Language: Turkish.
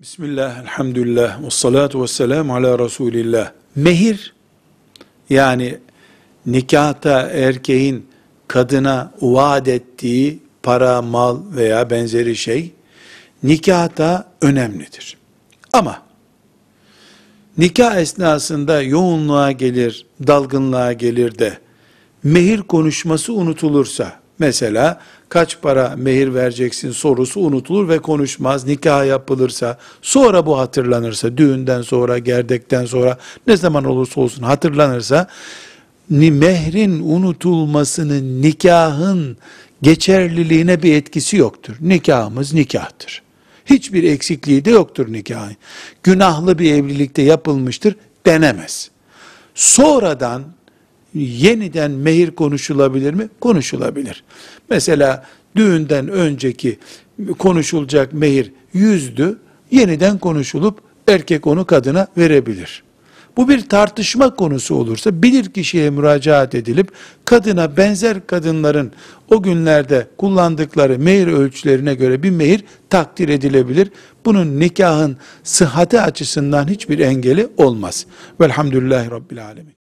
Bismillah, elhamdülillah, ve salatu ve selamu ala Resulillah. Mehir, yani nikahta erkeğin kadına vaat ettiği para, mal veya benzeri şey, nikahta önemlidir. Ama, nikah esnasında yoğunluğa gelir, dalgınlığa gelir de, mehir konuşması unutulursa, mesela kaç para mehir vereceksin sorusu unutulur ve konuşmaz, nikah yapılırsa, sonra bu hatırlanırsa, düğünden sonra, gerdekten sonra, ne zaman olursa olsun hatırlanırsa, mehrin unutulmasının nikahın geçerliliğine bir etkisi yoktur. Nikahımız nikahtır. Hiçbir eksikliği de yoktur nikahın. Günahlı bir evlilikte yapılmıştır denemez. Sonradan yeniden mehir konuşulabilir mi? Konuşulabilir. Mesela düğünden önceki konuşulacak mehir yüzdü, yeniden konuşulup erkek onu kadına verebilir. Bu bir tartışma konusu olursa bilir kişiye müracaat edilip kadına benzer kadınların o günlerde kullandıkları mehir ölçülerine göre bir mehir takdir edilebilir. Bunun nikahın sıhhati açısından hiçbir engeli olmaz. Velhamdülillahi Rabbil Alemin.